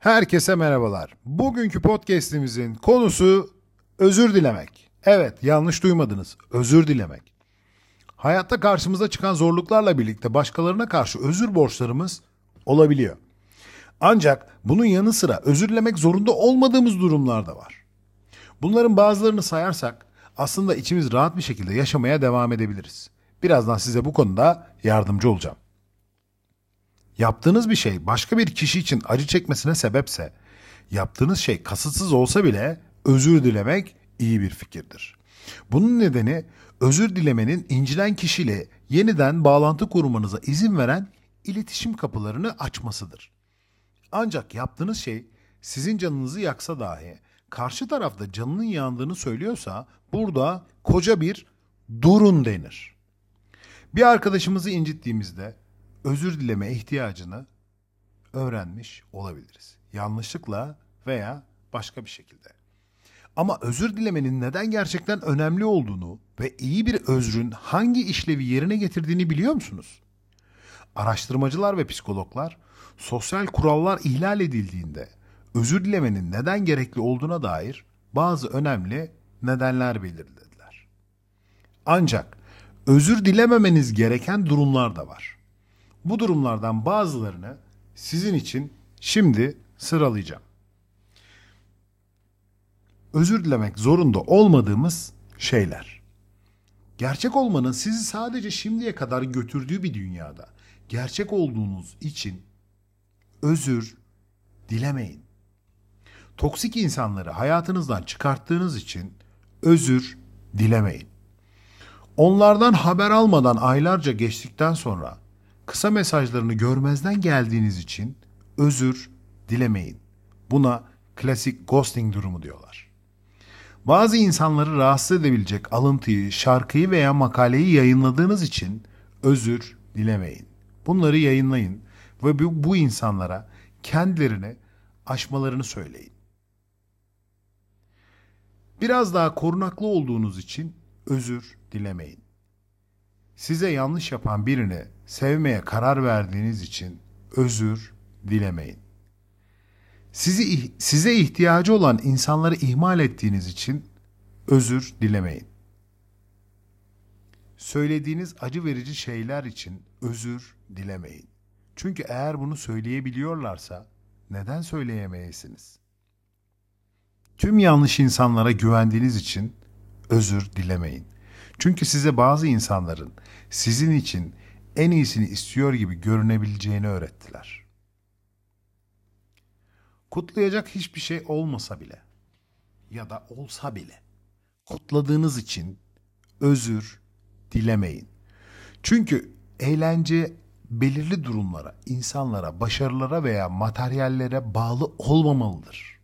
Herkese merhabalar. Bugünkü podcast'imizin konusu özür dilemek. Evet, yanlış duymadınız. Özür dilemek. Hayatta karşımıza çıkan zorluklarla birlikte başkalarına karşı özür borçlarımız olabiliyor. Ancak bunun yanı sıra özür dilemek zorunda olmadığımız durumlar da var. Bunların bazılarını sayarsak aslında içimiz rahat bir şekilde yaşamaya devam edebiliriz. Birazdan size bu konuda yardımcı olacağım. Yaptığınız bir şey başka bir kişi için acı çekmesine sebepse, yaptığınız şey kasıtsız olsa bile özür dilemek iyi bir fikirdir. Bunun nedeni özür dilemenin incinen kişiyle yeniden bağlantı kurmanıza izin veren iletişim kapılarını açmasıdır. Ancak yaptığınız şey sizin canınızı yaksa dahi karşı tarafta canının yandığını söylüyorsa burada koca bir durun denir. Bir arkadaşımızı incittiğimizde özür dileme ihtiyacını öğrenmiş olabiliriz. Yanlışlıkla veya başka bir şekilde. Ama özür dilemenin neden gerçekten önemli olduğunu ve iyi bir özrün hangi işlevi yerine getirdiğini biliyor musunuz? Araştırmacılar ve psikologlar sosyal kurallar ihlal edildiğinde özür dilemenin neden gerekli olduğuna dair bazı önemli nedenler belirlediler. Ancak özür dilememeniz gereken durumlar da var. Bu durumlardan bazılarını sizin için şimdi sıralayacağım. Özür dilemek zorunda olmadığımız şeyler. Gerçek olmanın sizi sadece şimdiye kadar götürdüğü bir dünyada gerçek olduğunuz için özür dilemeyin. Toksik insanları hayatınızdan çıkarttığınız için özür dilemeyin. Onlardan haber almadan aylarca geçtikten sonra kısa mesajlarını görmezden geldiğiniz için özür dilemeyin. Buna klasik ghosting durumu diyorlar. Bazı insanları rahatsız edebilecek alıntıyı, şarkıyı veya makaleyi yayınladığınız için özür dilemeyin. Bunları yayınlayın ve bu, insanlara kendilerini aşmalarını söyleyin. Biraz daha korunaklı olduğunuz için özür dilemeyin. Size yanlış yapan birini sevmeye karar verdiğiniz için özür dilemeyin. Sizi size ihtiyacı olan insanları ihmal ettiğiniz için özür dilemeyin. Söylediğiniz acı verici şeyler için özür dilemeyin. Çünkü eğer bunu söyleyebiliyorlarsa neden söyleyemeyesiniz? Tüm yanlış insanlara güvendiğiniz için özür dilemeyin. Çünkü size bazı insanların sizin için en iyisini istiyor gibi görünebileceğini öğrettiler. Kutlayacak hiçbir şey olmasa bile ya da olsa bile kutladığınız için özür dilemeyin. Çünkü eğlence belirli durumlara, insanlara, başarılara veya materyallere bağlı olmamalıdır.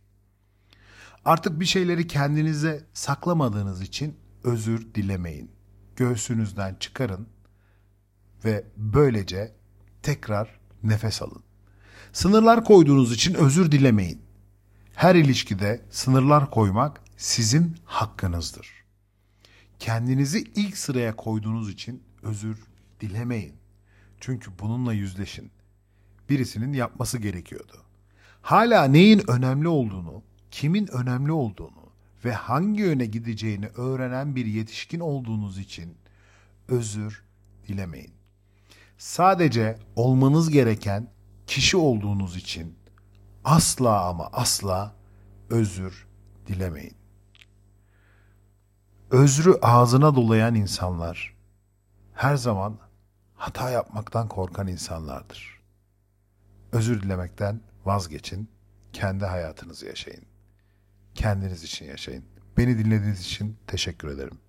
Artık bir şeyleri kendinize saklamadığınız için özür dilemeyin. Göğsünüzden çıkarın ve böylece tekrar nefes alın. Sınırlar koyduğunuz için özür dilemeyin. Her ilişkide sınırlar koymak sizin hakkınızdır. Kendinizi ilk sıraya koyduğunuz için özür dilemeyin. Çünkü bununla yüzleşin. Birisinin yapması gerekiyordu. Hala neyin önemli olduğunu, kimin önemli olduğunu ve hangi yöne gideceğini öğrenen bir yetişkin olduğunuz için özür dilemeyin. Sadece olmanız gereken kişi olduğunuz için asla ama asla özür dilemeyin. Özrü ağzına dolayan insanlar her zaman hata yapmaktan korkan insanlardır. Özür dilemekten vazgeçin, kendi hayatınızı yaşayın. Kendiniz için yaşayın. Beni dinlediğiniz için teşekkür ederim.